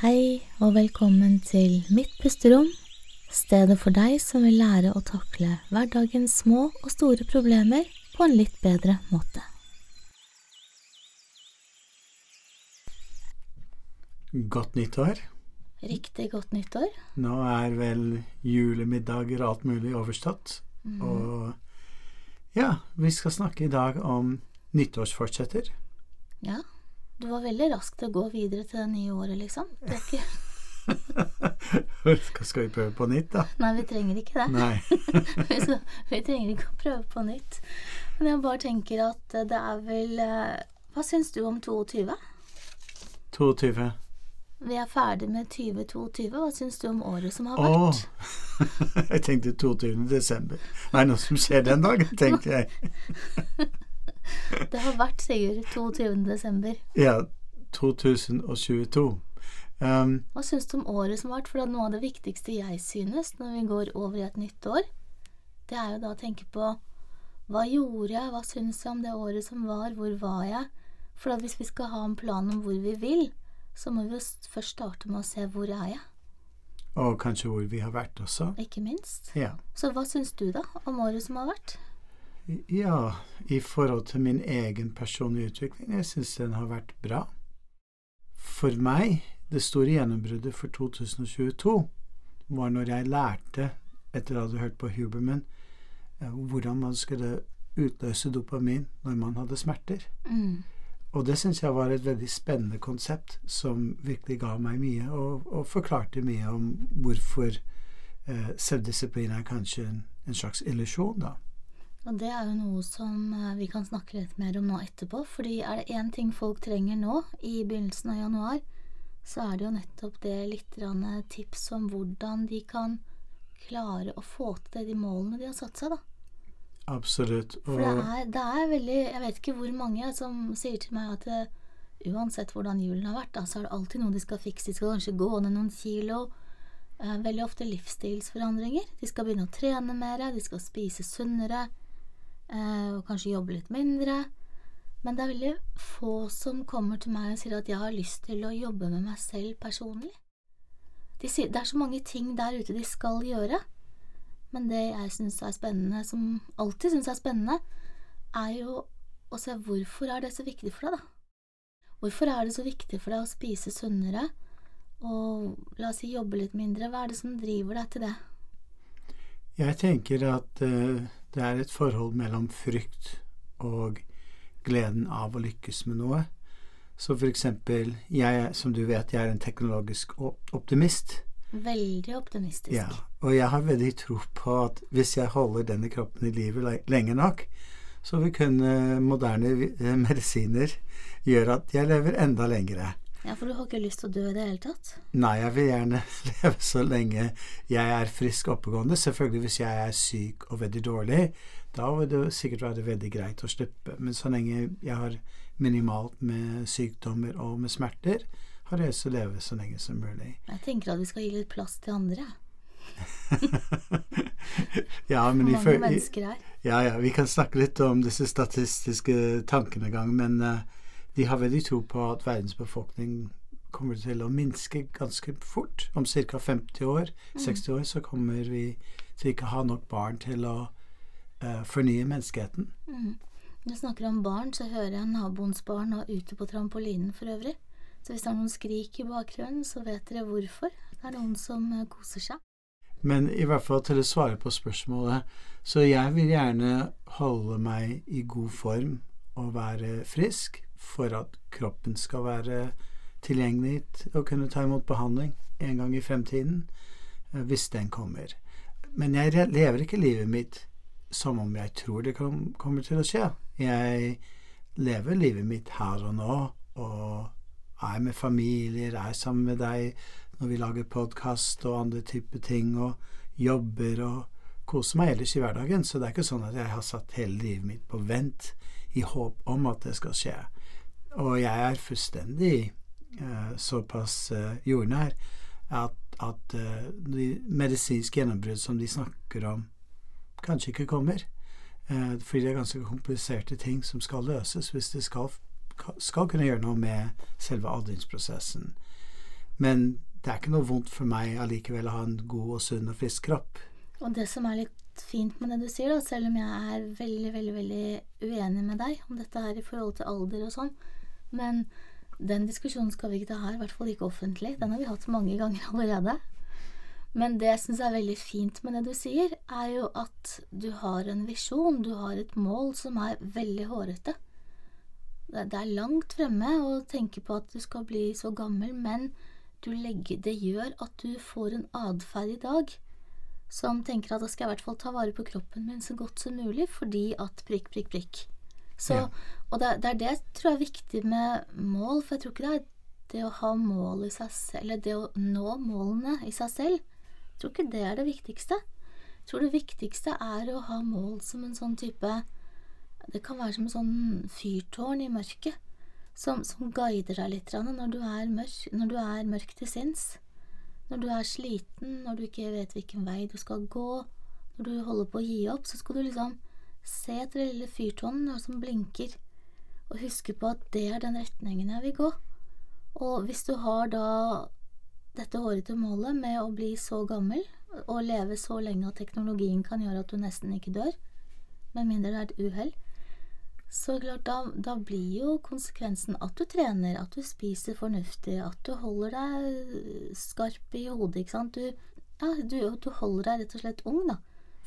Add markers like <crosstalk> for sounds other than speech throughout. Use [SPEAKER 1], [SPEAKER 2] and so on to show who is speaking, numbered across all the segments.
[SPEAKER 1] Hei og velkommen til Mitt pusterom, stedet for deg som vil lære å takle hverdagens små og store problemer på en litt bedre måte.
[SPEAKER 2] Godt nyttår.
[SPEAKER 1] Riktig godt nyttår.
[SPEAKER 2] Nå er vel julemiddager og alt mulig overstått. Og ja, vi skal snakke i dag om nyttårsfortsetter.
[SPEAKER 1] Ja, du var veldig rask til å gå videre til det nye året, liksom. Det er ikke <laughs>
[SPEAKER 2] Skal vi prøve på nytt, da?
[SPEAKER 1] Nei, vi trenger ikke det. <laughs> Vi, skal, vi trenger ikke å prøve på nytt. Men jeg bare tenker at det er vel eh, Hva syns du om 22?
[SPEAKER 2] 22.
[SPEAKER 1] Vi er ferdig med 2022. Hva syns du om året som har
[SPEAKER 2] vært?
[SPEAKER 1] vært? <laughs>
[SPEAKER 2] jeg tenkte 22. desember. Nei, noe som skjer den dagen, tenkte jeg.
[SPEAKER 1] Det har vært, Sigurd. 22. desember.
[SPEAKER 2] Ja, 2022. Um,
[SPEAKER 1] Hva syns du om året som har vært? For det er noe av det viktigste jeg synes når vi går over i et nytt år, det er jo da å tenke på hva gjorde jeg, hva syns jeg om det året som var, hvor var jeg? For at hvis vi skal ha en plan om hvor vi vil, så må vi jo først starte med å se hvor er jeg,
[SPEAKER 2] og kanskje hvor vi har vært også.
[SPEAKER 1] ikke minst.
[SPEAKER 2] Ja.
[SPEAKER 1] Så hva syns du da om året som har vært?
[SPEAKER 2] Ja, i forhold til min egen personlige utvikling, jeg syns den har vært bra. For meg, det store gjennombruddet for 2022 var når jeg lærte, etter å ha hørt på Huberman, eh, hvordan man skulle utløse dopamin når man hadde smerter.
[SPEAKER 1] Mm.
[SPEAKER 2] Og det syns jeg var et veldig spennende konsept som virkelig ga meg mye, og, og forklarte mye om hvorfor eh, selvdisiplin er kanskje en, en slags illusjon, da.
[SPEAKER 1] Og det er jo noe som eh, vi kan snakke litt mer om nå etterpå, fordi er det én ting folk trenger nå, i begynnelsen av januar, så er det jo nettopp det litt tips om hvordan de kan klare å få til de målene de har satt seg, da.
[SPEAKER 2] Absolutt.
[SPEAKER 1] For det er, det er veldig Jeg vet ikke hvor mange som sier til meg at det, uansett hvordan julen har vært, da, så er det alltid noe de skal fikse. De skal kanskje gå ned noen kilo. Eh, veldig ofte livsstilsforandringer. De skal begynne å trene mer, de skal spise sunnere, eh, og kanskje jobbe litt mindre. Men det er veldig få som kommer til meg og sier at jeg har lyst til å jobbe med meg selv personlig. De sier, det er så mange ting der ute de skal gjøre. Men det jeg syns er spennende, som alltid syns er spennende, er jo å se hvorfor er det så viktig for deg, da. Hvorfor er det så viktig for deg å spise sunnere og la oss si jobbe litt mindre? Hva er det som driver deg til det?
[SPEAKER 2] Jeg tenker at eh, det er et forhold mellom frykt og gleden av å lykkes med noe. Så for eksempel, jeg, som du vet, jeg er en teknologisk optimist.
[SPEAKER 1] Veldig optimistisk.
[SPEAKER 2] Ja, og jeg har veldig tro på at hvis jeg holder denne kroppen i live le- lenge nok, så vil kunne moderne eh, medisiner gjøre at jeg lever enda lengre.
[SPEAKER 1] Ja, for du har ikke lyst til å dø i det hele tatt?
[SPEAKER 2] Nei, jeg vil gjerne <laughs> leve så lenge jeg er frisk og oppegående. Selvfølgelig hvis jeg er syk og veldig dårlig, da vil det sikkert være veldig greit å slippe. Men så lenge jeg har minimalt med sykdommer og med smerter, har jeg lyst til å leve så lenge som mulig.
[SPEAKER 1] Jeg tenker at vi skal gi litt plass til andre. <laughs>
[SPEAKER 2] ja, men
[SPEAKER 1] Hvor mange
[SPEAKER 2] i,
[SPEAKER 1] mennesker er.
[SPEAKER 2] ja, ja, vi kan snakke litt om disse statistiske tankene en gang, men eh, de har veldig tro på at verdens befolkning kommer til å minske ganske fort. Om ca. 50 år, 60 år, så kommer vi til ikke ha nok barn til å uh, fornye menneskeheten.
[SPEAKER 1] Mm. Når jeg snakker om barn, så hører jeg naboens barn og ute på trampolinen for øvrig. Så hvis det er noen skrik i bakgrunnen, så vet dere hvorfor. Det er noen som eh, koser seg.
[SPEAKER 2] Men i hvert fall til å svare på spørsmålet, så jeg vil gjerne holde meg i god form og være frisk for at kroppen skal være tilgjengelig og kunne ta imot behandling en gang i fremtiden, eh, hvis den kommer. Men jeg lever ikke livet mitt som om jeg tror det kom, kommer til å skje. Jeg lever livet mitt her og nå, og er med familier, er sammen med deg når vi lager podkast og andre typer ting, og jobber og koser meg ellers i hverdagen. Så det er ikke sånn at jeg har satt hele livet mitt på vent i håp om at det skal skje. Og jeg er fullstendig uh, såpass uh, jordnær at, at uh, de medisinske gjennombrudd som de snakker om, kanskje ikke kommer. Fordi det er ganske kompliserte ting som skal løses hvis det skal, skal kunne gjøre noe med selve aldringsprosessen. Men det er ikke noe vondt for meg allikevel å ha en god og sunn og frisk kropp.
[SPEAKER 1] Og det som er litt fint med det du sier, da, selv om jeg er veldig, veldig, veldig uenig med deg om dette her i forhold til alder og sånn, men den diskusjonen skal vi ikke ta her, i hvert fall ikke offentlig. Den har vi hatt mange ganger <laughs> allerede. Men det jeg syns er veldig fint med det du sier, er jo at du har en visjon, du har et mål som er veldig hårete. Det er langt fremme å tenke på at du skal bli så gammel, men legger, det gjør at du får en atferd i dag som tenker at da skal jeg i hvert fall ta vare på kroppen min så godt som mulig, fordi at prikk, prikk, prikk. Så. Og det, det, er det jeg tror er viktig med mål, for jeg tror ikke det er det å ha mål i seg selv, eller det å nå målene i seg selv. Jeg tror ikke det er det viktigste. Jeg tror det viktigste er å ha mål som en sånn type Det kan være som en sånn fyrtårn i mørket, som, som guider deg litt når du mørk, når du er mørk til sinns. Når du er sliten, når du ikke vet hvilken vei du skal gå, når du holder på å gi opp, så skal du liksom se etter det lille fyrtårnet som blinker, og huske på at det er den retningen jeg vil gå. Og hvis du har da dette hårete målet med å bli så gammel og leve så lenge at teknologien kan gjøre at du nesten ikke dør, med mindre det er et uhell, så klart, da, da, blir jo konsekvensen at du trener, at du spiser fornuftig, at du holder deg skarp i hodet, ikke sant. Du, ja, du, du holder deg rett og slett ung, da.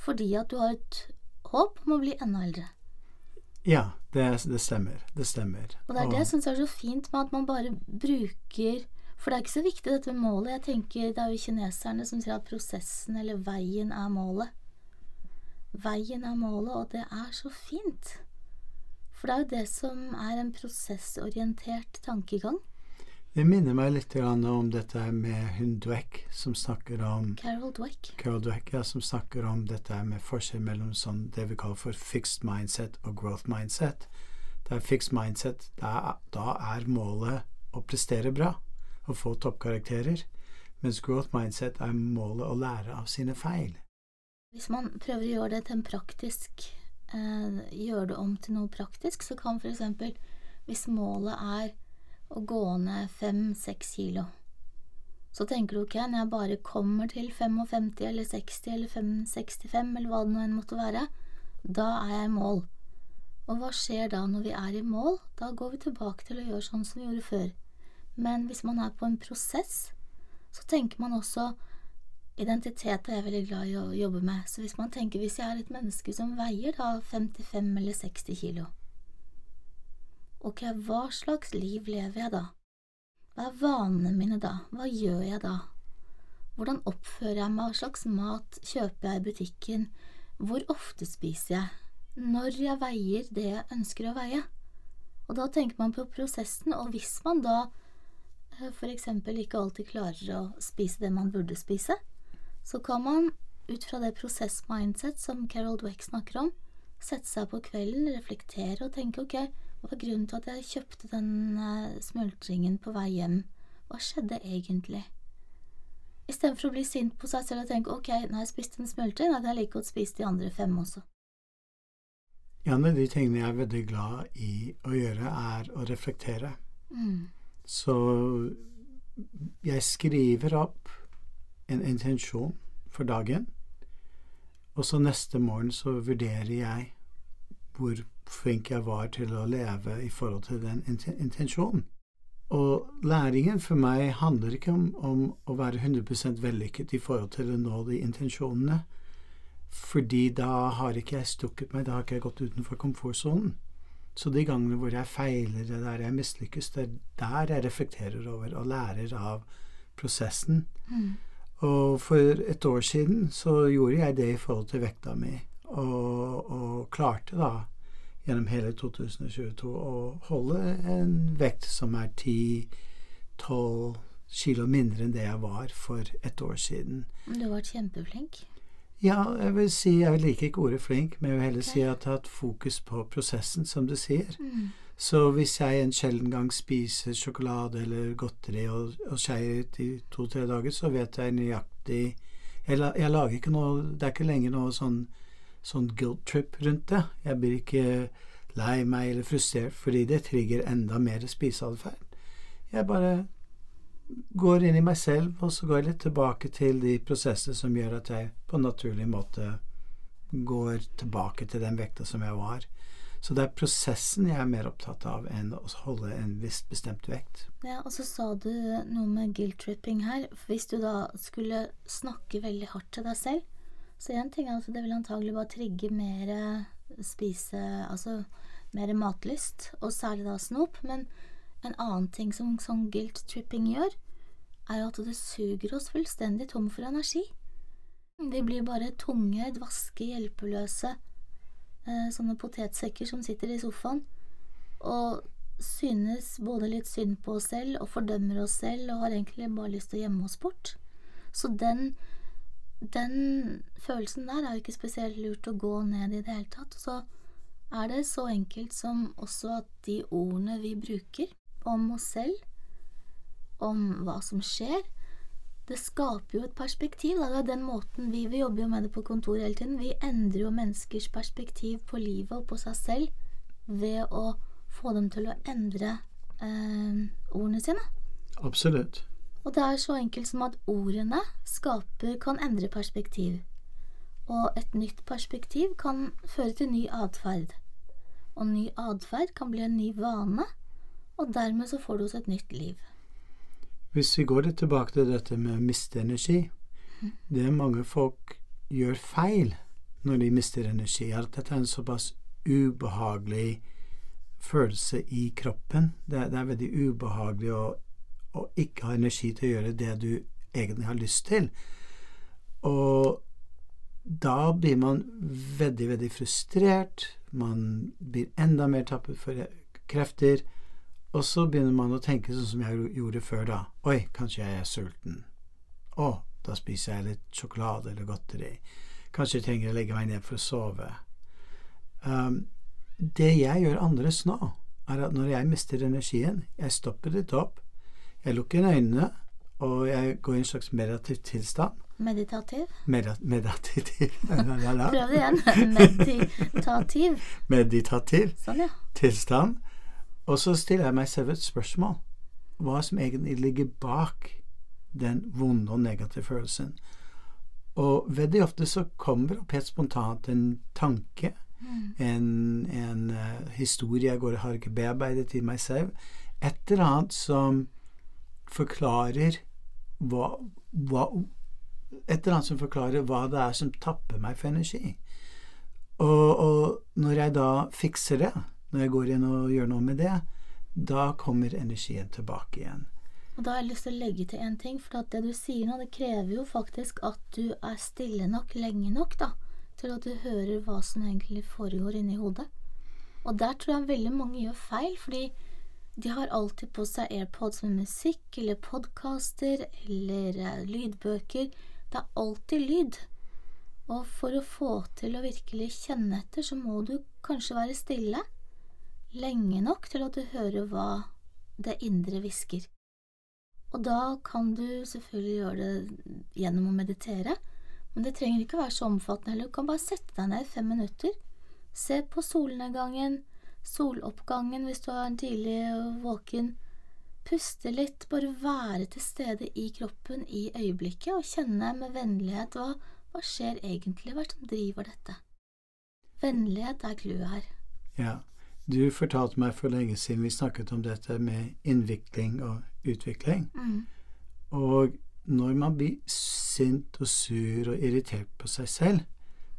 [SPEAKER 1] Fordi at du har et håp om å bli enda eldre.
[SPEAKER 2] Ja, det, det stemmer. Det stemmer.
[SPEAKER 1] Og det er det jeg syns er så fint med at man bare bruker For det er ikke så viktig dette med målet. Jeg tenker Det er jo kineserne som sier at prosessen eller veien er målet. Veien er målet, og det er så fint. For det er jo det som er en prosessorientert tankegang.
[SPEAKER 2] Det minner meg litt om dette med hun Dweck, som snakker om
[SPEAKER 1] Carol Dweck.
[SPEAKER 2] Carol Dweck, ja, som snakker om dette med forskjell mellom sånn det vi kaller for fixed mindset og growth mindset. Det er fixed mindset. Da, da er målet å prestere bra og få toppkarakterer. Mens growth mindset er målet å lære av sine feil.
[SPEAKER 1] Hvis man prøver å gjøre det til en praktisk eh, gjøre det om til noe praktisk, så kan f.eks. hvis målet er å gå ned fem-seks kilo, så tenker du ok, når jeg bare kommer til 55 eller 60 eller 65 eller hva det nå enn måtte være, da er jeg i mål. Og hva skjer da når vi er i mål? Da går vi tilbake til å gjøre sånn som vi gjorde før. Men hvis man er på en prosess, så tenker man også Identitet er jeg veldig glad i å jobbe med, så hvis man tenker hvis jeg er et menneske som veier da 55 eller 60 kilo, ok, hva slags liv lever jeg da? Hva er vanene mine da? Hva gjør jeg da? Hvordan oppfører jeg meg? Hva slags mat kjøper jeg i butikken? Hvor ofte spiser jeg? Når jeg veier det jeg ønsker å veie? Og da tenker man på prosessen, og hvis man da eh, for eksempel ikke alltid klarer å spise det man burde spise, så kan man ut fra det prosess-mindset som Carol Dweck snakker om, sette seg på kvelden, reflektere og tenke ok, hva var grunnen til at jeg kjøpte den uh, smultringen på vei hjem? Hva skjedde egentlig? Istedenfor å bli sint på seg selv og tenke ok, nå har jeg spist en smultring, hadde jeg like godt spist de andre fem også.
[SPEAKER 2] En av de tingene jeg er veldig glad i å gjøre, er å reflektere. Mm. Så jeg skriver opp en intensjon for dagen, og så neste morgen så vurderer jeg hvor flink jeg var til å leve i forhold til den intensjonen. Og læringen for meg handler ikke om, om å være 100% vellykket i forhold til å nå de intensjonene, fordi da har ikke jeg stukket meg, da har ikke jeg gått utenfor komfortsonen. Så de gangene hvor jeg feiler, det der jeg mislykkes, det er der jeg reflekterer over og lærer av prosessen. Mm. Og for et år siden så gjorde jeg det i forhold til vekta mi, og, og klarte da gjennom hele 2022 å holde en vekt som er 10-12 kilo mindre enn det jeg var for et år siden.
[SPEAKER 1] Du har vært kjempeflink?
[SPEAKER 2] Ja, jeg vil si Jeg liker ikke ordet flink, men jeg vil heller okay. si at jeg har hatt fokus på prosessen, som du sier. Mm. Så hvis jeg en sjelden gang spiser sjokolade eller godteri og, og skeier ut i to-tre dager, så vet jeg nøyaktig jeg, jeg, lager ikke noe Det er ikke lenger noe sånn, sånn guilt trip rundt det. Jeg blir ikke lei meg eller frustrert fordi det trigger enda mer spiseatferd. Jeg bare går inn i meg selv, og så går jeg litt tilbake til de prosessene som gjør at jeg på en naturlig måte går tilbake til den vekta som jeg var. Så det er prosessen jeg er mer opptatt av enn å holde en viss bestemt vekt.
[SPEAKER 1] Ja, og så sa du noe med guilt-tripping her. Hvis du da skulle snakke veldig hardt til deg selv, så én ting er at det vil antagelig bare trigge mer spise Altså mer matlyst, og særlig da snop. Men en annen ting som sånn guilt-tripping gjør, er jo at det suger oss fullstendig tom for energi. Vi blir bare tunge, dvaske, hjelpeløse eh, sånne potetsekker som sitter i sofaen og synes både litt synd på oss selv og fordømmer oss selv og har egentlig bare lyst til å gjemme oss bort. Så den, den følelsen der er jo ikke spesielt lurt å gå ned i det hele tatt. Så er det så enkelt som også at de ordene vi bruker om oss selv, om hva som skjer, det skaper jo et perspektiv. Da. Det er den måten vi, vi jobber jo med det på kontoret hele tiden. Vi endrer jo menneskers perspektiv på livet og på seg selv ved å få dem til å endre eh, ordene sine.
[SPEAKER 2] Absolutt.
[SPEAKER 1] Og det er så enkelt som at ordene skaper, kan endre perspektiv. Og et nytt perspektiv kan føre til ny atferd. Og ny atferd kan bli en ny vane, og dermed så får du også et nytt liv.
[SPEAKER 2] Hvis vi går litt tilbake til dette med å miste energi Det mange folk gjør feil når de mister energi, er at dette er en såpass ubehagelig følelse i kroppen. Det er, det er veldig ubehagelig å, å, ikke ha energi til å gjøre det du egentlig har lyst til. Og da blir man veldig, veldig frustrert. Man blir enda mer tappet for krefter. Og så begynner man å tenke sånn som jeg gjorde før, da. Oi, kanskje jeg er sulten. Å, da spiser jeg litt sjokolade eller godteri. Kanskje jeg trenger å legge meg ned for å sove. Um, det jeg gjør annerledes nå, er at når jeg mister energien, jeg stopper litt opp, jeg lukker øynene, og jeg går i en slags meditativ tilstand.
[SPEAKER 1] Meditativ?
[SPEAKER 2] Meda meditativ <laughs>
[SPEAKER 1] Prøv det igjen. Meditativ. <laughs>
[SPEAKER 2] Meditativ
[SPEAKER 1] sånn, ja.
[SPEAKER 2] tilstand. Og så stiller jeg meg selv et spørsmål. Hva som egentlig ligger bak den vonde og negative følelsen. Og veldig ofte så kommer opp helt spontant en tanke, mm. en, en uh, historie jeg går og har ikke bearbeidet i meg selv. Et eller annet som forklarer hva, hva Et eller annet som forklarer hva det er som tapper meg for energi. Og, og når jeg da fikser det, når jeg går inn og gjør noe med det, da kommer energien tilbake igjen.
[SPEAKER 1] Og Da har jeg lyst til å legge til en ting, for det du sier nå, det krever jo faktisk at du er stille nok lenge nok da, til at du hører hva som egentlig foregår inni hodet. Og der tror jeg veldig mange gjør feil, fordi de har alltid på seg AirPods med musikk eller podkaster eller eh, lydbøker. Det er alltid lyd. Og for å få til å virkelig kjenne etter, så må du kanskje være stille lenge nok til at du hører hva det indre hvisker. Og da kan du selvfølgelig gjøre det gjennom å meditere, men det trenger ikke være så omfattende heller. Du kan bare sette deg ned i fem minutter, se på solnedgangen, soloppgangen hvis du er tidlig våken, puste litt, bare være til stede i kroppen i øyeblikket og kjenne med vennlighet hva, hva skjer egentlig, hva er det som driver dette? Vennlighet er clouet her.
[SPEAKER 2] Ja, du fortalte meg for lenge siden vi snakket om dette med innvikling og utvikling. Mm. Og når man blir sint og sur og irritert på seg selv,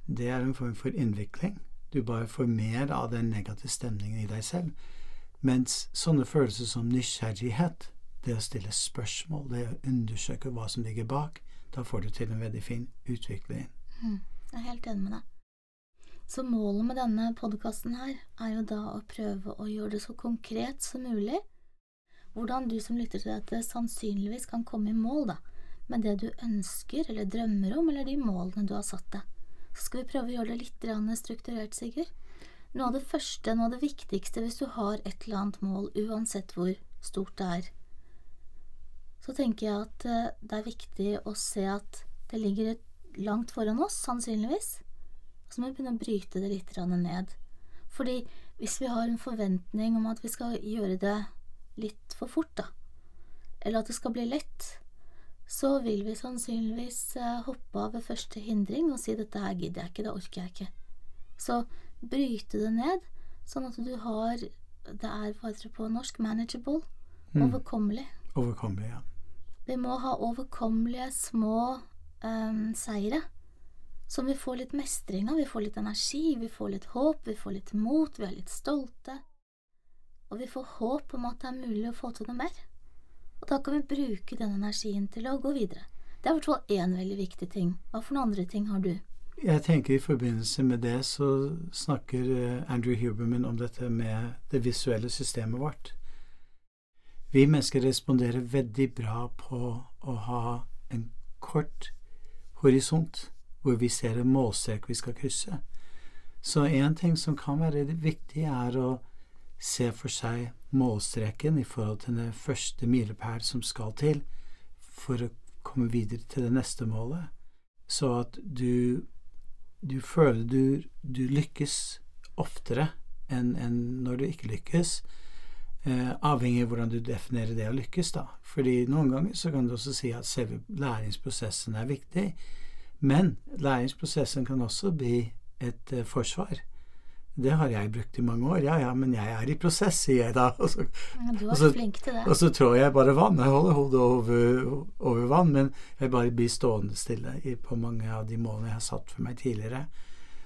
[SPEAKER 2] det er en form for innvikling. Du bare får mer av den negative stemningen i deg selv. Mens sånne følelser som nysgjerrighet, det å stille spørsmål, det å undersøke hva som ligger bak, da får du til en veldig fin utvikling.
[SPEAKER 1] Mm. Jeg er helt enig med deg. Så målet med denne podkasten her er jo da å prøve å gjøre det så konkret som mulig. Hvordan du som lytter til dette sannsynligvis kan komme i mål da, med det du ønsker eller drømmer om, eller de målene du har satt deg. Så skal vi prøve å gjøre det litt strukturert, Sigurd. Noe av det første, noe av det viktigste hvis du har et eller annet mål, uansett hvor stort det er, så tenker jeg at eh, det er viktig å se at det ligger langt foran oss, sannsynligvis så må vi begynne å bryte det litt ned. Fordi hvis vi har en forventning om at vi skal gjøre det litt for fort, da, eller at det skal bli lett, så vil vi sannsynligvis eh, hoppe av ved første hindring og si dette her gidder jeg ikke, det orker jeg ikke. Så bryte det ned, sånn at du har Det er hva heter det på norsk manageable. Overkommelig.
[SPEAKER 2] Overkommelig, ja.
[SPEAKER 1] Vi må ha overkommelige små um, seire som vi får litt mestring av. Vi får litt energi, vi får litt håp, vi får litt mot, vi er litt stolte. Og vi får håp om at det er mulig å få til noe mer. Og da kan vi bruke den energien til å gå videre. Det er i hvert fall én veldig viktig ting. Hva for noen andre ting har du?
[SPEAKER 2] Jeg tenker I forbindelse med det så snakker eh, Andrew Huberman om dette med det visuelle systemet vårt. Vi mennesker responderer veldig bra på å ha en kort horisont hvor vi ser en målstrek vi skal krysse. Så en ting som kan være viktig, er å se for seg målstreken i forhold til den første milepæl som skal til for å komme videre til det neste målet, så at du, du føler du, du lykkes oftere enn en når du ikke lykkes. Eh, avhengig av hvordan du definerer det å lykkes, da. Fordi noen ganger så kan du også si at selve læringsprosessen er viktig, men læringsprosessen kan også bli et eh, forsvar. Det har jeg brukt i mange år. Ja, ja, men jeg er i prosess, sier jeg da. <laughs> Og så,
[SPEAKER 1] du er så, flink til det.
[SPEAKER 2] Og så tror jeg bare vann. Jeg holder hodet over, over vann, men jeg bare blir stående stille på mange av de målene jeg har satt for meg tidligere.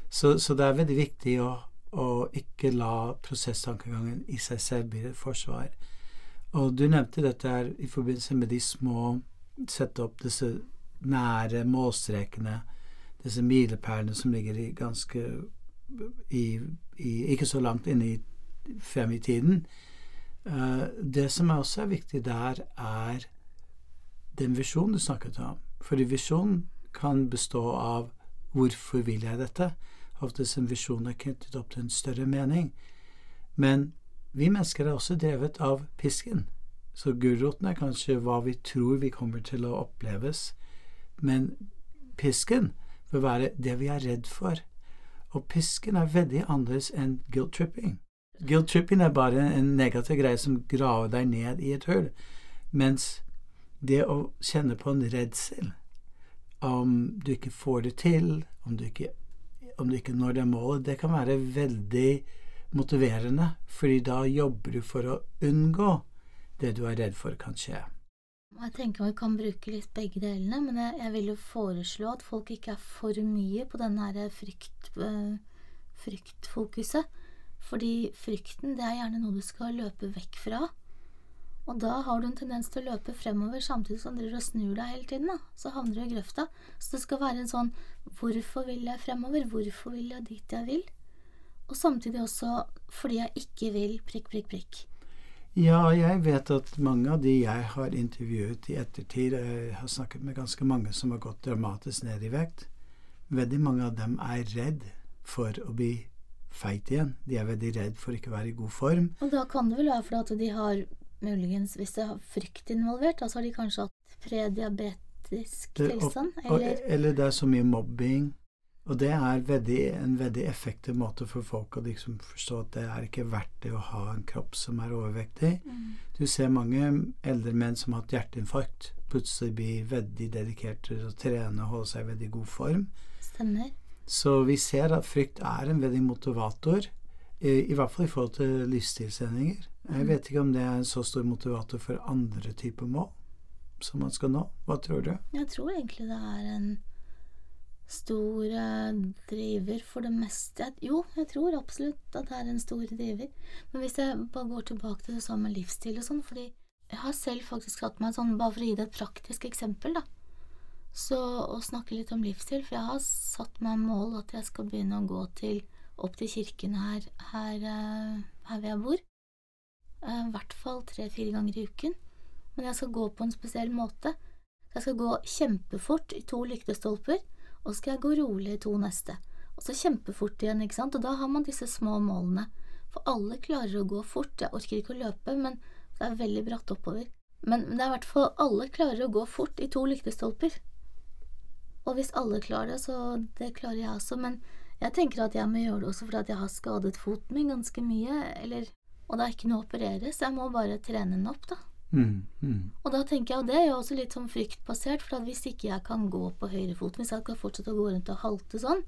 [SPEAKER 2] Så, så det er veldig viktig å, å ikke la prosesstankegangen i seg selv bli et forsvar. Og du nevnte dette her i forbindelse med de små Sette opp disse nære målstrekene, disse milepælene som ligger i ganske i, i, ikke så langt inne i, frem i tiden. Uh, det som også er viktig der, er den visjonen du snakket om. Fordi visjonen kan bestå av 'hvorfor vil jeg dette?' Oftest en visjon er knyttet opp til en større mening. Men vi mennesker er også drevet av pisken. Så gulroten er kanskje hva vi tror vi kommer til å oppleves men pisken bør være det vi er redd for. Og pisken er veldig annerledes enn guilt-tripping. Guilt-tripping er bare en negativ greie som graver deg ned i et hull, mens det å kjenne på en redsel om du ikke får det til, om du ikke, om du ikke når det målet, det kan være veldig motiverende, fordi da jobber du for å unngå det du er redd for kan skje.
[SPEAKER 1] Jeg tenker vi kan bruke litt begge delene, men jeg, jeg, vil jo foreslå at folk ikke er for mye på den her frykt, øh, fryktfokuset. Fordi frykten, det er gjerne noe du skal løpe vekk fra. Og da har du en tendens til å løpe fremover samtidig som du snur deg hele tiden. Da. Så havner du i grøfta. Så det skal være en sånn Hvorfor vil jeg fremover? Hvorfor vil jeg dit jeg vil? Og samtidig også fordi jeg ikke vil prikk, prikk, prikk.
[SPEAKER 2] Ja, jeg vet at mange av de jeg har intervjuet i ettertid, jeg har snakket med ganske mange som har gått dramatisk ned i vekt. Veldig mange av dem er redd for å bli feit igjen. De er veldig redd for ikke å være i god form.
[SPEAKER 1] Og da kan det vel være fordi de har muligens, hvis det har frykt involvert, så har de kanskje hatt prediabetisk tilstand?
[SPEAKER 2] Eller? eller det er så mye mobbing. Og det er veldig, en veldig effektiv måte for folk å liksom forstå at det er ikke verdt det å ha en kropp som er overvektig. Mm. Du ser mange eldre menn som har hatt hjerteinfarkt, plutselig blir veldig dedikert til å trene og holde seg i veldig god form.
[SPEAKER 1] Stemmer.
[SPEAKER 2] Så vi ser at frykt er en veldig motivator, i, i hvert fall i forhold til livsstilsendringer. Jeg mm. vet ikke om det er en så stor motivator for andre typer mål som man skal nå. Hva tror du?
[SPEAKER 1] Jeg tror egentlig det er en stor driver for det meste. Jo, jeg tror absolutt at det er en stor driver. Men hvis jeg bare går tilbake til det samme livsstil og sånn, fordi jeg har selv faktisk hatt meg sånn, bare for å gi det et praktisk eksempel, da, så å snakke litt om livsstil, for jeg har satt meg mål at jeg skal begynne å gå til, opp til kirken her, her, eh, her hvor jeg bor. Eh, I hvert fall tre-fire ganger i uken. Men jeg skal gå på en spesiell måte. Jeg skal gå kjempefort i to lyktestolper og så skal jeg gå rolig i to neste, og så kjempefort igjen, ikke sant, og da har man disse små målene, for alle klarer å gå fort, jeg orker ikke å løpe, men det er veldig bratt oppover, men det er i hvert fall alle klarer å gå fort i to lyktestolper, og hvis alle klarer det, så det klarer jeg også, men jeg tenker at jeg må gjøre det også fordi jeg har skadet foten min ganske mye, eller, og det er ikke noe å operere, så jeg må bare trene den opp, da.
[SPEAKER 2] Mm, mm.
[SPEAKER 1] Og da tenker jeg, og det er jo også litt sånn fryktbasert, for at hvis ikke jeg kan gå på høyrefoten, hvis jeg skal fortsette å gå rundt og halte sånn,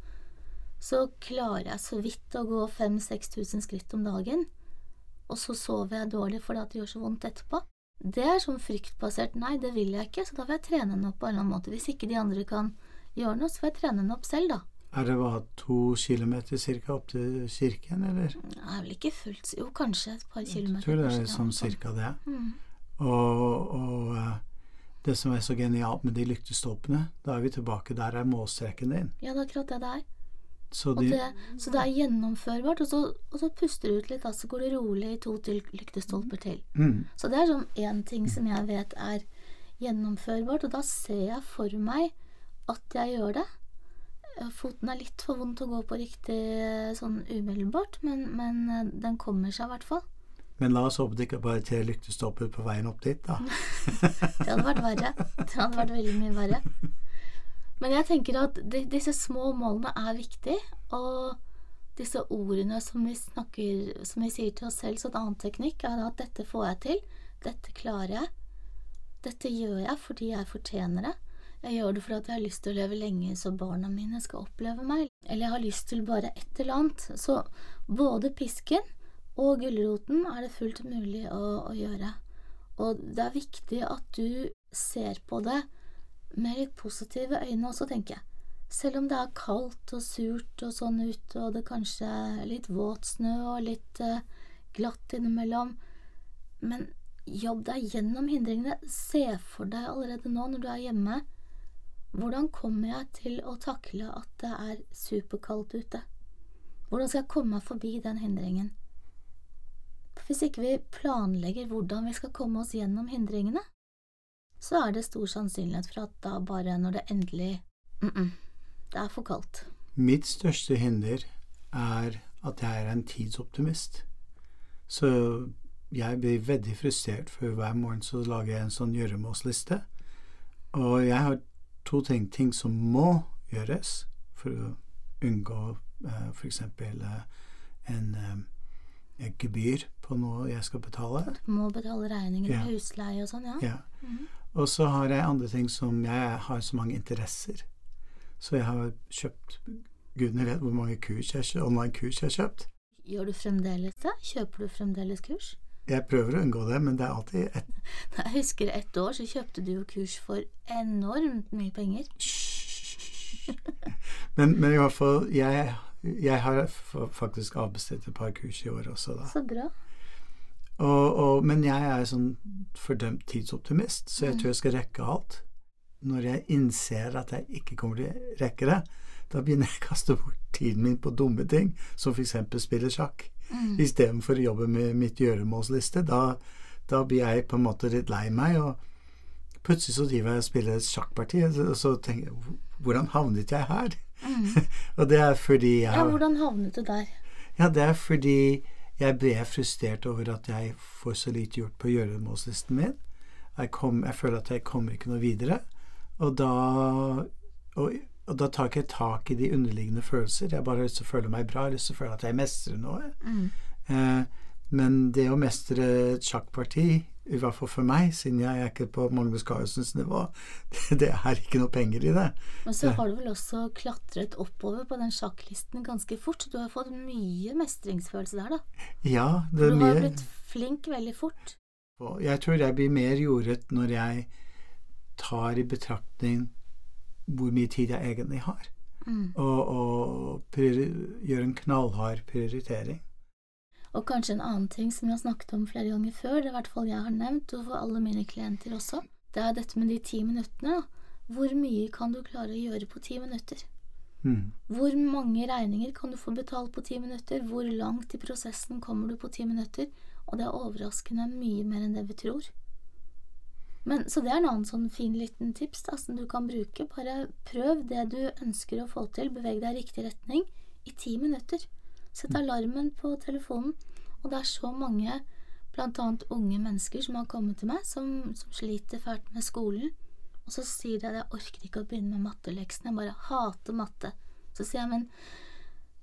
[SPEAKER 1] så klarer jeg så vidt å gå 5000-6000 skritt om dagen, og så sover jeg dårlig fordi det gjør så vondt etterpå. Det er sånn fryktbasert. Nei, det vil jeg ikke, så da får jeg trene den opp på en eller annen måte. Hvis ikke de andre kan gjøre noe, så får jeg trene den opp selv, da.
[SPEAKER 2] Er det hva, to kilometer cirka opp til kirken, eller?
[SPEAKER 1] Det er vel ikke fullt Jo, kanskje et par
[SPEAKER 2] Jeg
[SPEAKER 1] kilometer.
[SPEAKER 2] tror det er sånn. cirka det.
[SPEAKER 1] Mm.
[SPEAKER 2] Og, og eh, det som er så genialt med de lyktestolpene, da er vi tilbake der er målstreken din.
[SPEAKER 1] Ja, det er akkurat det det er.
[SPEAKER 2] Så de,
[SPEAKER 1] det, så det er gjennomførbart, og så, og så puster du ut litt, da, så går det rolig i to til lyktestolper til.
[SPEAKER 2] mm,
[SPEAKER 1] Så det er sånn én ting som jeg vet er gjennomførbart, og da ser jeg for meg at jeg gjør det. Eh, Foten er litt for vondt å gå på riktig eh, sånn umiddelbart, men, men den kommer seg i hvert fall.
[SPEAKER 2] Men la oss håpe det ikke bare er tre lyktestolper på veien opp dit, da. <laughs>
[SPEAKER 1] Det hadde vært verre. Det hadde vært veldig mye verre. Men jeg tenker at de, disse små målene er viktig, og disse ordene som vi snakker Som vi sier til oss selv, så en annen teknikk er at dette får jeg til, dette klarer jeg, dette gjør jeg fordi jeg fortjener det. Jeg gjør det fordi jeg har lyst til å leve lenge så barna mine skal oppleve meg, eller jeg har lyst til bare et eller annet. Så både pisken og gulroten er det fullt mulig å, å gjøre. Og det er viktig at du ser på det med litt positive øyne også, tenker jeg. Selv om det er kaldt og surt og sånn ute, og det kanskje er litt våt snø og litt uh, glatt innimellom. Men jobb deg gjennom hindringene. Se for deg allerede nå når du er hjemme, hvordan kommer jeg til å takle at det er superkaldt ute? Hvordan skal jeg komme meg forbi den hindringen? Hvis ikke vi planlegger hvordan vi skal komme oss gjennom hindringene, så er det stor sannsynlighet for at da bare når det endelig mm -mm, Det er for kaldt.
[SPEAKER 2] Mitt største hinder er at jeg er en tidsoptimist. Så jeg blir veldig frustrert, for hver morgen så lager jeg en sånn gjøremålsliste. Og jeg har to ting, ting som må gjøres for å unngå eh, f.eks. Eh, en eh, gebyr på noe jeg skal betale.
[SPEAKER 1] Du må betale regninger
[SPEAKER 2] Ja.
[SPEAKER 1] og husleie og sånn, ja.
[SPEAKER 2] Ja.
[SPEAKER 1] Mhm.
[SPEAKER 2] Og så har jeg andre ting som Jeg har så mange interesser. Så jeg har kjøpt Gudene vet hvor mange kurs jeg, online kurs jeg har kjøpt.
[SPEAKER 1] Gjør du fremdeles det? Kjøper du fremdeles kurs?
[SPEAKER 2] Jeg prøver å unngå det, men det er alltid et <laughs>
[SPEAKER 1] Jeg husker ett år så kjøpte du jo kurs for enormt mye penger.
[SPEAKER 2] Men, men i hvert fall Jeg, jeg har faktisk avbestilt et par kurs i år også, da.
[SPEAKER 1] Så bra.
[SPEAKER 2] Og, og, men jeg er sånn fordømt tidsoptimist, så jeg tror jeg skal rekke alt. Når jeg innser at jeg ikke kommer til å rekke det, da begynner jeg å kaste bort tiden min på dumme ting, som f.eks. spille sjakk.
[SPEAKER 1] Mm.
[SPEAKER 2] Istedenfor å jobbe med mitt gjøremålsliste. Da, da blir jeg på en måte litt lei meg, og plutselig så driver jeg og spiller sjakkparti, og så tenker jeg Hvordan havnet jeg her? <laughs> og det er fordi jeg
[SPEAKER 1] Mm. Ja, hvordan havnet du der?
[SPEAKER 2] ja, det er fordi jeg ble frustrert over at jeg får så lite gjort på gjøremålslisten min. Jeg, kom, jeg føler at jeg kommer ikke noe videre. Og da, og, og da tar ikke jeg tak i de underliggende følelser. Jeg bare har lyst til å føle meg bra, jeg har lyst til å føle at jeg mestrer noe.
[SPEAKER 1] Mm.
[SPEAKER 2] Eh, men det å mestre et sjakkparti, i hvert fall for meg, siden jeg er ikke på Magnus Carlsens nivå, <laughs> det er ikke noe penger i det.
[SPEAKER 1] Men så har du vel også klatret oppover på den sjakklisten ganske fort, du har fått mye mestringsfølelse der, da.
[SPEAKER 2] Ja, det er mye.
[SPEAKER 1] du har
[SPEAKER 2] mye
[SPEAKER 1] blitt flink veldig fort.
[SPEAKER 2] Jeg tror jeg blir mer jordet når jeg tar i betraktning hvor mye tid jeg egentlig har,
[SPEAKER 1] Mm.
[SPEAKER 2] og, og gjør en knallhard prioritering.
[SPEAKER 1] Og kanskje en annen ting som vi har snakket om flere ganger før, det er i hvert fall jeg har nevnt, og for alle mine klienter også, det er dette med de ti minuttene. Hvor mye kan du klare å gjøre på ti minutter?
[SPEAKER 2] Mm.
[SPEAKER 1] Hvor mange regninger kan du få betalt på ti minutter? Hvor langt i prosessen kommer du på ti minutter? Og det er overraskende mye mer enn det vi tror. Men, så det er en annen sånn fin liten tips da, som du kan bruke. Bare prøv det du ønsker å få til, beveg deg i riktig retning i ti minutter. Sett alarmen på telefonen. Og det er så mange, annet unge mennesker, som har kommet til meg, som, som sliter fælt med skolen. Og så sier de at jeg orker ikke å begynne med matteleksene, jeg bare hater matte. Så sier jeg, men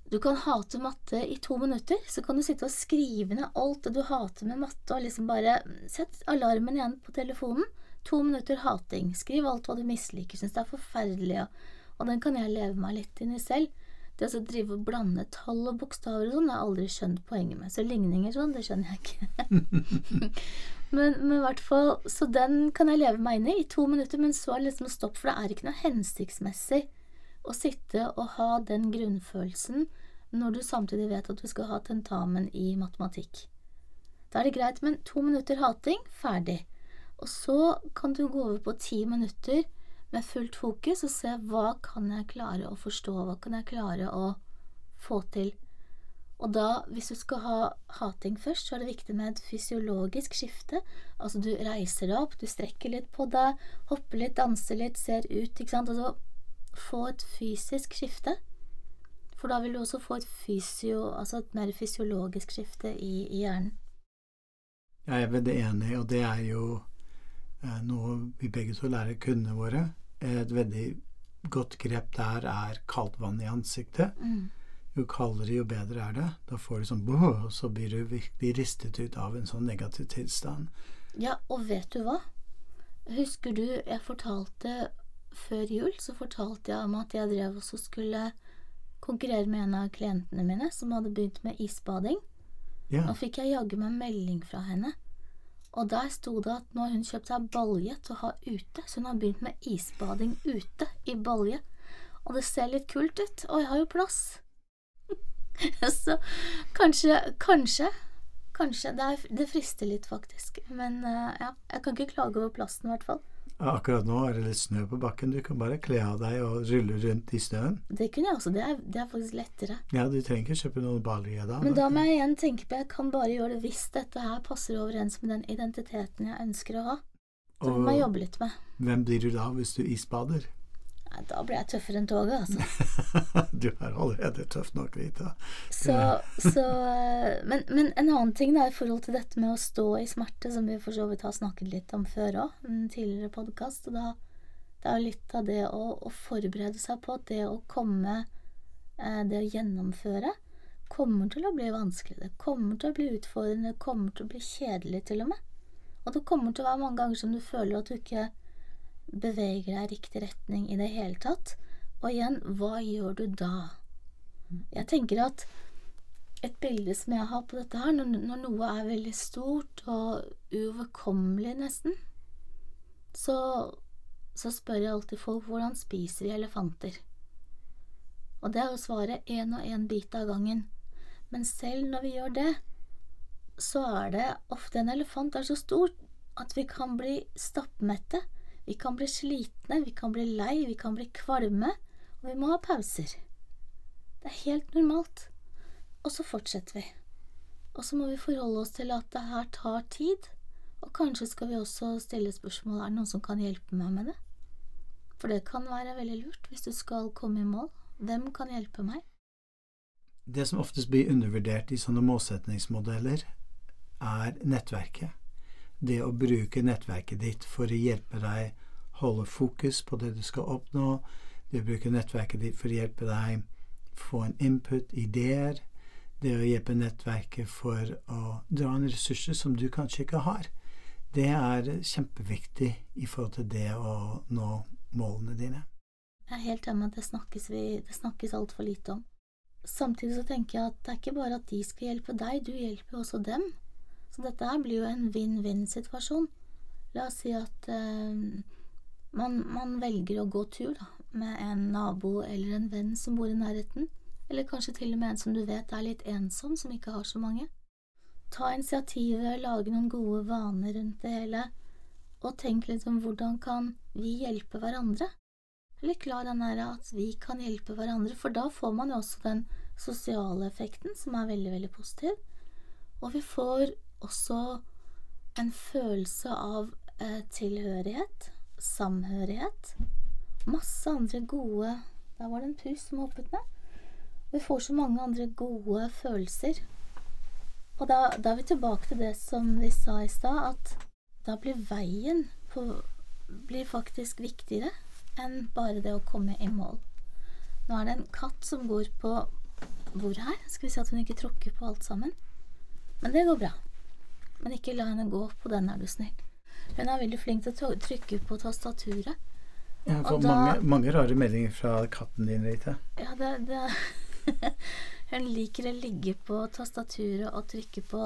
[SPEAKER 1] Du kan hate matte i to minutter, så kan du sitte og skrive ned alt det du hater med matte, og liksom bare Sett alarmen igjen på telefonen. To minutter hating. Skriv alt hva du misliker, syns det er forferdelig, og, og den kan jeg leve meg litt inn i selv. Det å drive og blande tall og bokstaver og sånn, har jeg aldri skjønt poenget med. Så ligninger sånn, det skjønner jeg ikke. <laughs> men i hvert fall Så den kan jeg leve meg inn i i to minutter, men så er det liksom stopp, for det er ikke noe hensiktsmessig å sitte og ha den grunnfølelsen når du samtidig vet at du skal ha tentamen i matematikk. Da er det greit, men to minutter hating, ferdig. Og så kan du gå over på ti minutter med fullt fokus og se hva kan jeg klare å forstå, hva kan jeg klare å få til. Og da, hvis du skal ha hating først, så er det viktig med et fysiologisk skifte. Altså du reiser deg opp, du strekker litt på deg, hopper litt, danser litt, ser ut, ikke sant. Altså få et fysisk skifte. For da vil du også få et fysio, altså et mer fysiologisk skifte i, i hjernen.
[SPEAKER 2] Jeg er veldig enig, og det er jo noe vi begge to lærer kundene våre. Et veldig godt grep der er kaldt vann i ansiktet.
[SPEAKER 1] Mm.
[SPEAKER 2] Jo kaldere, jo bedre er det. Da får du sånn boh, og så blir du virkelig ristet ut av en sånn negativ tilstand.
[SPEAKER 1] Ja, og vet du hva? Husker du jeg fortalte før jul, så fortalte jeg om at jeg drev og skulle konkurrere med en av klientene mine som hadde begynt med isbading.
[SPEAKER 2] Ja.
[SPEAKER 1] Nå fikk jeg jaggu meg melding fra henne og der sto det at nå har hun kjøpt seg balje til å ha ute, så hun har begynt med isbading ute i balje. Og det ser litt kult ut, og jeg har jo plass. <laughs> så kanskje, kanskje, kanskje Det, er, det frister litt, faktisk. Men uh, ja, jeg kan ikke klage over plassen, i hvert fall.
[SPEAKER 2] Akkurat nå er det litt snø på bakken. Du kan bare kle av deg og rulle rundt i snøen.
[SPEAKER 1] Det kunne jeg også. Det er, det er faktisk lettere.
[SPEAKER 2] Ja, du trenger ikke kjøpe noen balje da.
[SPEAKER 1] Men da må jeg igjen tenke på jeg kan bare gjøre det hvis dette her passer overens med den identiteten jeg ønsker å ha. Så må jeg jobbe litt med.
[SPEAKER 2] Hvem blir du da hvis du isbader?
[SPEAKER 1] Nei, da blir jeg tøffere enn toget,
[SPEAKER 2] altså. <laughs> du er allerede tøff nok, Rita.
[SPEAKER 1] Så, så eh, men, men, en annen ting da, i forhold til dette med å stå i smerte, som vi for så vidt har snakket litt om før òg, en tidligere podkast, det er litt av det å, å, forberede seg på at det å komme, eh, det å gjennomføre, kommer til å bli vanskelig. Det kommer til å bli utfordrende, det kommer til å bli kjedelig til og med. Og det kommer til å være mange ganger som du føler at du ikke beveger deg i riktig retning i det hele tatt. Og igjen, hva gjør du da? Jeg tenker at et bilde som jeg har på dette her, når, når noe er veldig stort og uoverkommelig nesten, så, så spør jeg alltid folk hvordan spiser vi elefanter? Og det er jo svaret én og én bit av gangen. Men selv når vi gjør det, så er det ofte en elefant er så stor at vi kan bli stappmette vi kan bli slitne, vi kan bli lei, vi kan bli kvalme, og vi må ha pauser. Det er helt normalt. Og så fortsetter vi. Og så må vi forholde oss til at det her tar tid, og kanskje skal vi også stille spørsmål er det noen som kan hjelpe meg med det? For det kan være veldig lurt hvis du skal komme i mål. Hvem kan hjelpe meg?
[SPEAKER 2] Det som oftest blir undervurdert i sånne målsetningsmodeller, er nettverket det å bruke nettverket ditt for å hjelpe deg holde fokus på det du skal oppnå, det å bruke nettverket ditt for å hjelpe deg få en input, ideer, det å hjelpe nettverket for å dra inn ressurser som du kanskje ikke har, det er kjempeviktig i forhold til det å nå målene dine.
[SPEAKER 1] Jeg er helt enig med at det snakkes, vi, det snakkes altfor lite om. Samtidig så tenker jeg at det er ikke bare at de skal hjelpe deg, du hjelper også dem. Så dette her blir jo en vinn-vinn-situasjon. La oss si at eh, man, man, velger å gå tur da, med en nabo eller en venn som bor i nærheten, eller kanskje til og med en som du vet er litt ensom, som ikke har så mange. Ta initiativet, lage noen gode vaner rundt det hele, og tenk litt om hvordan kan vi hjelpe hverandre? Eller klar den der at vi kan hjelpe hverandre, for da får man jo også den sosiale effekten, som er veldig, veldig positiv, og vi får også en følelse av eh, tilhørighet, samhørighet. Masse andre gode Der var det en pus som hoppet ned. Vi får så mange andre gode følelser. Og da, da, er vi tilbake til det som vi sa i stad, at da blir veien på, blir faktisk viktigere enn bare det å komme i mål. Nå er det en katt som går på hvor her. Skal vi se at hun ikke tråkker på alt sammen. Men det går bra. Men ikke la henne gå på den, er du snill. Hun er veldig flink til å trykke på tastaturet.
[SPEAKER 2] Jeg får
[SPEAKER 1] da-
[SPEAKER 2] mange, mange rare meldinger fra katten din, Rita.
[SPEAKER 1] Ja, det, det <laughs> Hun liker å ligge på tastaturet og trykke på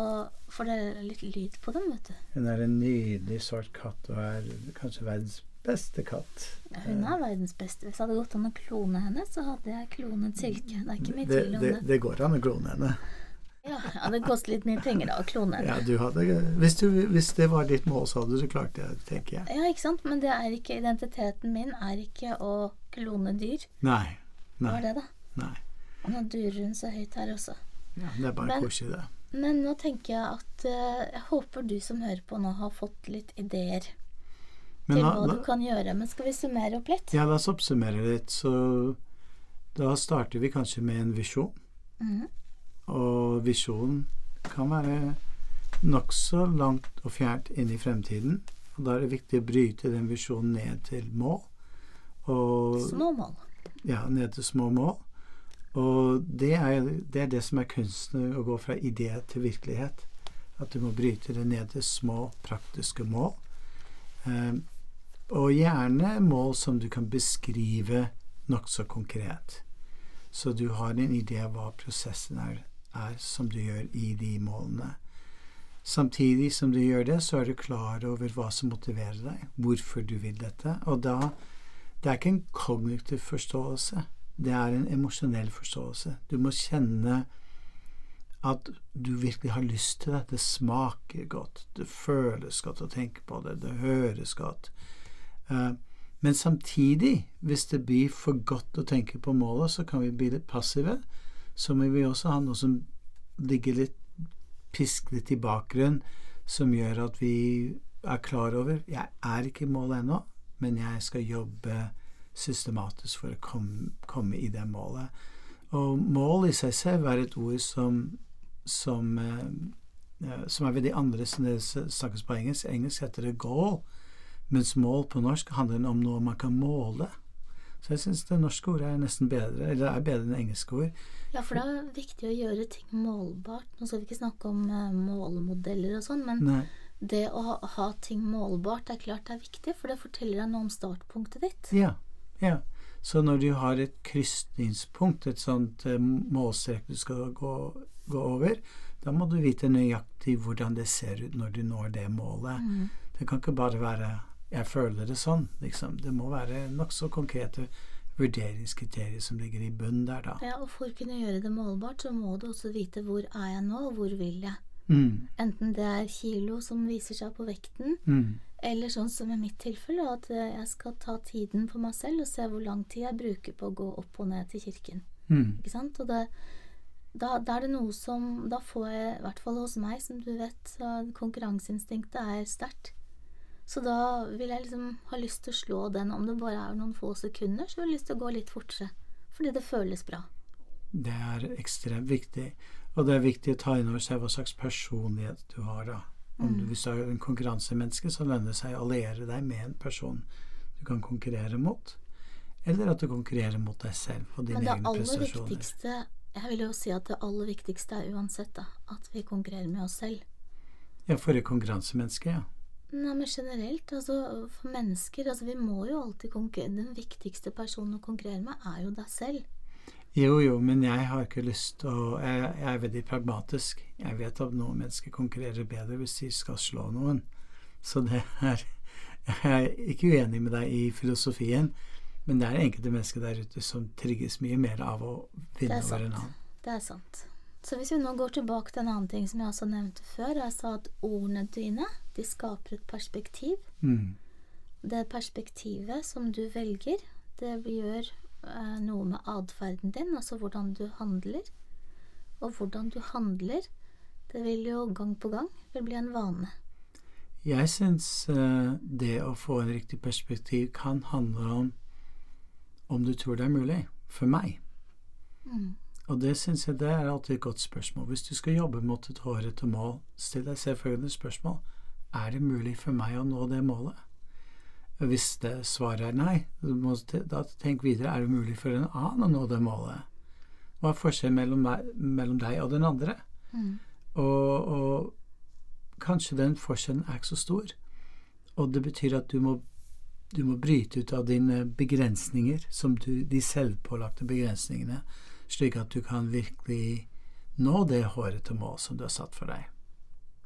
[SPEAKER 1] For det er litt lyd på dem, vet du.
[SPEAKER 2] Hun er en nydelig svart katt og er kanskje verdens beste katt.
[SPEAKER 1] Hun er verdens beste. Hvis det hadde gått an å klone henne, så hadde jeg klonet Silke. Det er ikke mye tvil om
[SPEAKER 2] det,
[SPEAKER 1] det.
[SPEAKER 2] det går an å klone henne.
[SPEAKER 1] Ja, ja, det koster litt mye penger da å klone.
[SPEAKER 2] Ja, du hadde, hvis, du, hvis det var ditt mål, så hadde du klart det, tenker jeg.
[SPEAKER 1] Ja, ikke sant? Men det er ikke identiteten min er ikke å klone dyr.
[SPEAKER 2] Nei. Nei.
[SPEAKER 1] var det, da?
[SPEAKER 2] nei.
[SPEAKER 1] Og nå durer hun så høyt her også.
[SPEAKER 2] Ja, det er bare koselig, det.
[SPEAKER 1] Men nå tenker jeg at eh, jeg håper du som hører på nå, har fått litt ideer
[SPEAKER 2] Men
[SPEAKER 1] til hva
[SPEAKER 2] da,
[SPEAKER 1] du kan gjøre. Men skal vi summere opp litt?
[SPEAKER 2] ja, la oss oppsummere litt. Så da starter vi kanskje med en visjon.
[SPEAKER 1] Mhm.
[SPEAKER 2] Og visjonen kan være nokså langt og fjernt inn i fremtiden. Og da er det viktig å bryte den visjonen ned til mål. Og
[SPEAKER 1] Små mål.
[SPEAKER 2] ja, ned til små mål. Og det er, det er det som er kunsten, å gå fra idé til virkelighet. At du må bryte det ned til små, praktiske mål. Eh, og gjerne mål som du kan beskrive nokså konkret. Så du har en idé av hva prosessen er, er som du gjør i de målene. Samtidig som du gjør det, så er du klar over hva som motiverer deg, hvorfor du vil dette. Og da det er ikke en kognitiv forståelse, det er en emosjonell forståelse. Du må kjenne at du virkelig har lyst til det. Det smaker godt, det føles godt å tenke på det, det høres godt. Eh, men samtidig, hvis det blir for godt å tenke på målet, så kan vi bli litt passive. Så må vi også ha noe som ligger litt pisk litt i bakgrunnen, som gjør at vi er klar over jeg er ikke i mål ennå, men jeg skal jobbe systematisk for å komme, komme i det målet. Og mål i seg selv er et ord som, som, eh, eh, som er annerledes enn det som snakkes på engelsk. Engelsk heter det goal, mens mål på norsk handler om noe man kan måle. Så jeg syns det norske ordet er nesten bedre, eller er bedre enn engelske ord.
[SPEAKER 1] Ja, for det er viktig å gjøre ting målbart. Nå skal vi ikke snakke om målemodeller målmodeller og sånn, men
[SPEAKER 2] Nei.
[SPEAKER 1] det å ha, ha ting målbart er klart det er viktig, for det forteller deg noe om startpunktet ditt.
[SPEAKER 2] Ja, ja. Så når du har et krysningspunkt, et sånt eh, målstrek du skal gå, gå over, da må du vite nøyaktig hvordan det ser ut når du når det målet.
[SPEAKER 1] Mm.
[SPEAKER 2] Det kan ikke bare være 'jeg føler det sånn', liksom. Det må være nokså konkrete vurderingskriterier som ligger i bunnen der, da.
[SPEAKER 1] Ja, og for å kunne gjøre det målbart, så må du også vite hvor er jeg nå, og hvor vil jeg.
[SPEAKER 2] Mm,
[SPEAKER 1] Enten det er kilo som viser seg på vekten,
[SPEAKER 2] mm,
[SPEAKER 1] eller sånn som i mitt tilfelle, at eh, jeg skal ta tiden på meg selv og se hvor lang tid jeg bruker på å gå opp og ned til kirken.
[SPEAKER 2] mm.
[SPEAKER 1] Ikke sant? Og det, da, da er det noe som Da får jeg, i hvert fall hos meg, som du vet, konkurranseinstinktet er sterkt. Så da vil jeg liksom ha lyst til å slå den, om det bare er noen få sekunder, så har jeg lyst til å gå litt fortere. Fordi det føles bra.
[SPEAKER 2] Det er ekstremt viktig. Og det er viktig å ta inn over seg hva slags personlighet du har, da. Om du, hvis du er en konkurransemenneske, så lønner det seg å alliere deg med en person du kan konkurrere mot. Eller at du konkurrerer mot deg selv og dine
[SPEAKER 1] Men det aller viktigste Jeg vil jo si at det aller viktigste er uansett da, at vi konkurrerer med oss selv.
[SPEAKER 2] Ja, for et konkurransemenneske, ja.
[SPEAKER 1] Nei, men generelt, altså for mennesker altså Vi må jo alltid konkurrere Den viktigste personen å konkurrere med er jo deg selv.
[SPEAKER 2] Jo, jo, men jeg har ikke lyst til å jeg, jeg er veldig pragmatisk. Jeg vet at noen mennesker konkurrerer bedre hvis de skal slå noen. Så det er Jeg er ikke uenig med deg i filosofien, men det er enkelte mennesker der ute som trigges mye mer av å vinne
[SPEAKER 1] er
[SPEAKER 2] over en
[SPEAKER 1] sant.
[SPEAKER 2] annen.
[SPEAKER 1] Det er sant. Så hvis vi nå går tilbake til en annen ting som jeg også nevnte før, sa at ordene dine, de skaper et perspektiv.
[SPEAKER 2] Mm.
[SPEAKER 1] Det perspektivet som du velger, det gjør eh, noe med atferden din, altså hvordan du handler. Og hvordan du handler, det vil jo gang på gang vil bli en vane.
[SPEAKER 2] Jeg syns eh, det å få en riktig perspektiv kan handle om om du tror det er mulig. For meg.
[SPEAKER 1] Mm.
[SPEAKER 2] Og det syns jeg det er alltid et godt spørsmål. Hvis du skal jobbe mot et hårete mål, still deg selvfølgelig spørsmål. Er det mulig for meg å nå det målet? Hvis det svaret er nei, da tenk videre. Er det mulig for en annen å nå det målet? Hva er forskjellen mellom, mellom deg og den andre?
[SPEAKER 1] Mm.
[SPEAKER 2] Og, og kanskje den forskjellen er ikke så stor. Og det betyr at du må, du må bryte ut av dine begrensninger, som du, de selvpålagte begrensningene, slik at du kan virkelig nå det hårete mål som du har satt for deg.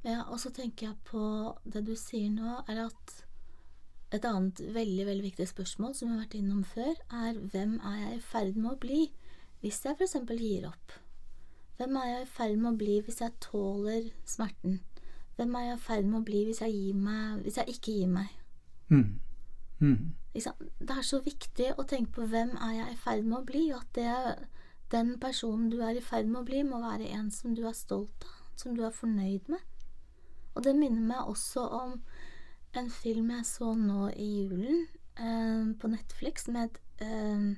[SPEAKER 1] Ja, og så tenker jeg på det du sier nå, er at et annet veldig, veldig viktig spørsmål som vi har vært innom før, er hvem er jeg i ferd med å bli hvis jeg f.eks. gir opp? Hvem er jeg i ferd med å bli hvis jeg tåler smerten? Hvem er jeg i ferd med å bli hvis jeg, gir meg, hvis jeg ikke gir meg?
[SPEAKER 2] Mm. Mm.
[SPEAKER 1] Det er så viktig å tenke på hvem er jeg i ferd med å bli, og at det, den personen du er i ferd med å bli, må være en som du er stolt av, som du er fornøyd med. Og det minner meg også om en film jeg så nå i julen eh, på Netflix med eh,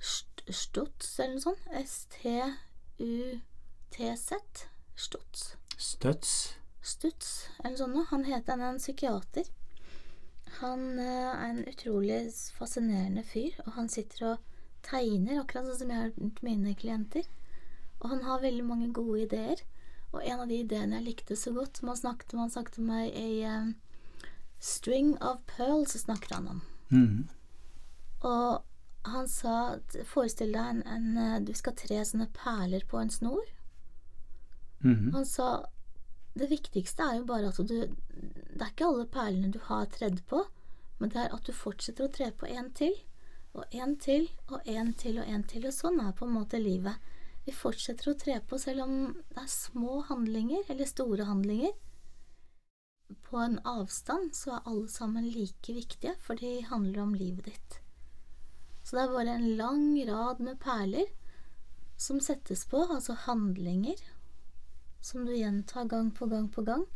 [SPEAKER 1] Stutz eller noe sånt. S-T-U-T-Z. Stutz.
[SPEAKER 2] Stutz.
[SPEAKER 1] Stutz eller noe sånt. Han heter han er en psykiater. Han eh, er en utrolig fascinerende fyr, og han sitter og tegner, akkurat sånn som jeg har gjort mine klienter. Og han har veldig mange gode ideer. Og en av de ideene jeg likte så godt, som han snakket om, han snakket om ei, ei eh, string of pearls, snakket han om.
[SPEAKER 2] Mm.
[SPEAKER 1] Og han sa forestill deg en, en eh, Du skal tre sånne perler på en snor.
[SPEAKER 2] Mhm.
[SPEAKER 1] Han sa det viktigste er jo bare at du Det er ikke alle perlene du har tredd på, men det er at du fortsetter å tre på en til, og en til, og en til, og en til. Og sånn er på en måte livet. Vi fortsetter å tre på selv om det er små handlinger, eller store handlinger. På en avstand så er alle sammen like viktige, for de handler om livet ditt. Så det er bare en lang rad med perler som settes på, altså handlinger, som du gjentar gang på gang på gang,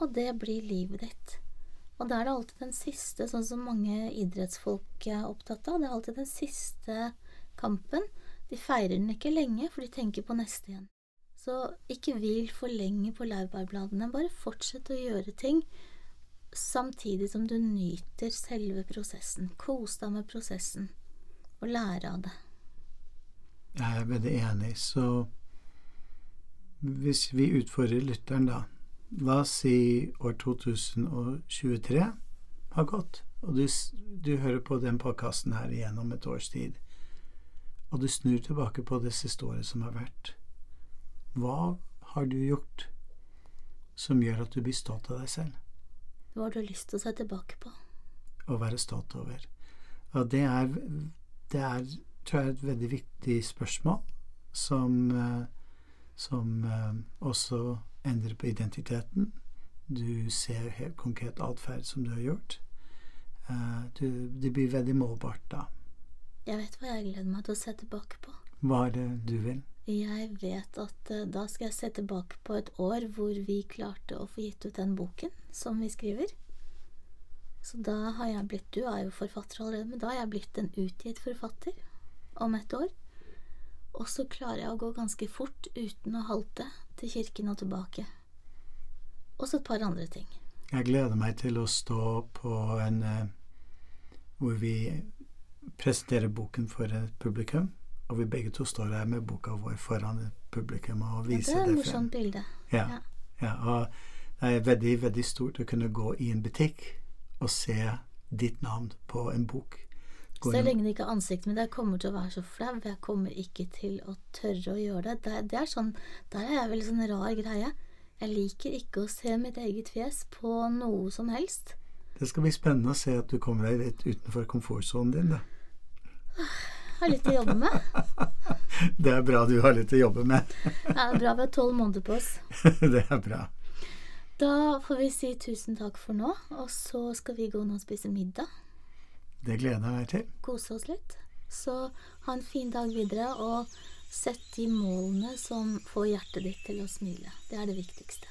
[SPEAKER 1] og det blir livet ditt. Og da er det alltid den siste, sånn som mange idrettsfolk er opptatt av, det er alltid den siste kampen. De feirer den ikke lenge, for de tenker på neste igjen. Så ikke hvil for lenge på laurbærbladene, bare fortsett å gjøre ting samtidig som du nyter selve prosessen. Kos deg med prosessen, og lære av det.
[SPEAKER 2] Jeg er veldig enig. Så hvis vi utfordrer lytteren, da La oss si år 2023 har gått, og du, du hører på den podkasten her igjennom et års tid, og du snur tilbake på det siste året som har vært. Hva har du gjort som gjør at du blir stolt av deg selv?
[SPEAKER 1] Hva har du lyst til å se tilbake på?
[SPEAKER 2] å være stolt over. Og det er, det er tror jeg, et veldig viktig spørsmål som, eh, som eh, også endrer på identiteten. Du ser helt konkret atferd som du har gjort. Eh, Du, det blir veldig målbart da.
[SPEAKER 1] Jeg vet hva jeg gleder meg til å se tilbake på.
[SPEAKER 2] Hva er det du vil?
[SPEAKER 1] Jeg vet at eh, da skal jeg se tilbake på et år hvor vi klarte å få gitt ut den boken som vi skriver. Så da har jeg blitt Du er jo forfatter allerede, men da har jeg blitt en utgitt forfatter om et år. Og så klarer jeg å gå ganske fort uten å halte til kirken og tilbake. Også et par andre ting.
[SPEAKER 2] Jeg gleder meg til å stå på en eh, hvor vi presenterer boken for et publikum, og vi begge to står her med boka vår foran et publikum og
[SPEAKER 1] Ja, det
[SPEAKER 2] viser
[SPEAKER 1] er et
[SPEAKER 2] det frem.
[SPEAKER 1] morsomt bilde.
[SPEAKER 2] Ja,
[SPEAKER 1] Ja.
[SPEAKER 2] ja, og det er veldig, veldig stort å kunne gå i en butikk og se ditt navn på en bok.
[SPEAKER 1] Så lenge det ikke er ansiktet mitt, jeg kommer til å være så flau. Jeg kommer ikke til å tørre å gjøre det. Det, det er sånn, Der er jeg veldig sånn rar greie. Jeg liker ikke å se mitt eget fjes på noe som helst.
[SPEAKER 2] Det skal bli spennende å se at du kommer deg litt utenfor komfortsonen din. Da.
[SPEAKER 1] Har litt å jobbe med. <laughs>
[SPEAKER 2] Det er bra du har litt å jobbe med.
[SPEAKER 1] Ja, det er bra vi har tolv måneder på oss. <laughs>
[SPEAKER 2] Det er bra.
[SPEAKER 1] Da får vi si tusen takk for nå, og så skal vi gå nå og spise middag.
[SPEAKER 2] Det gleder jeg meg til.
[SPEAKER 1] Kose oss litt. Så ha en fin dag videre, og sett de målene som får hjertet ditt til å smile. Det er det viktigste.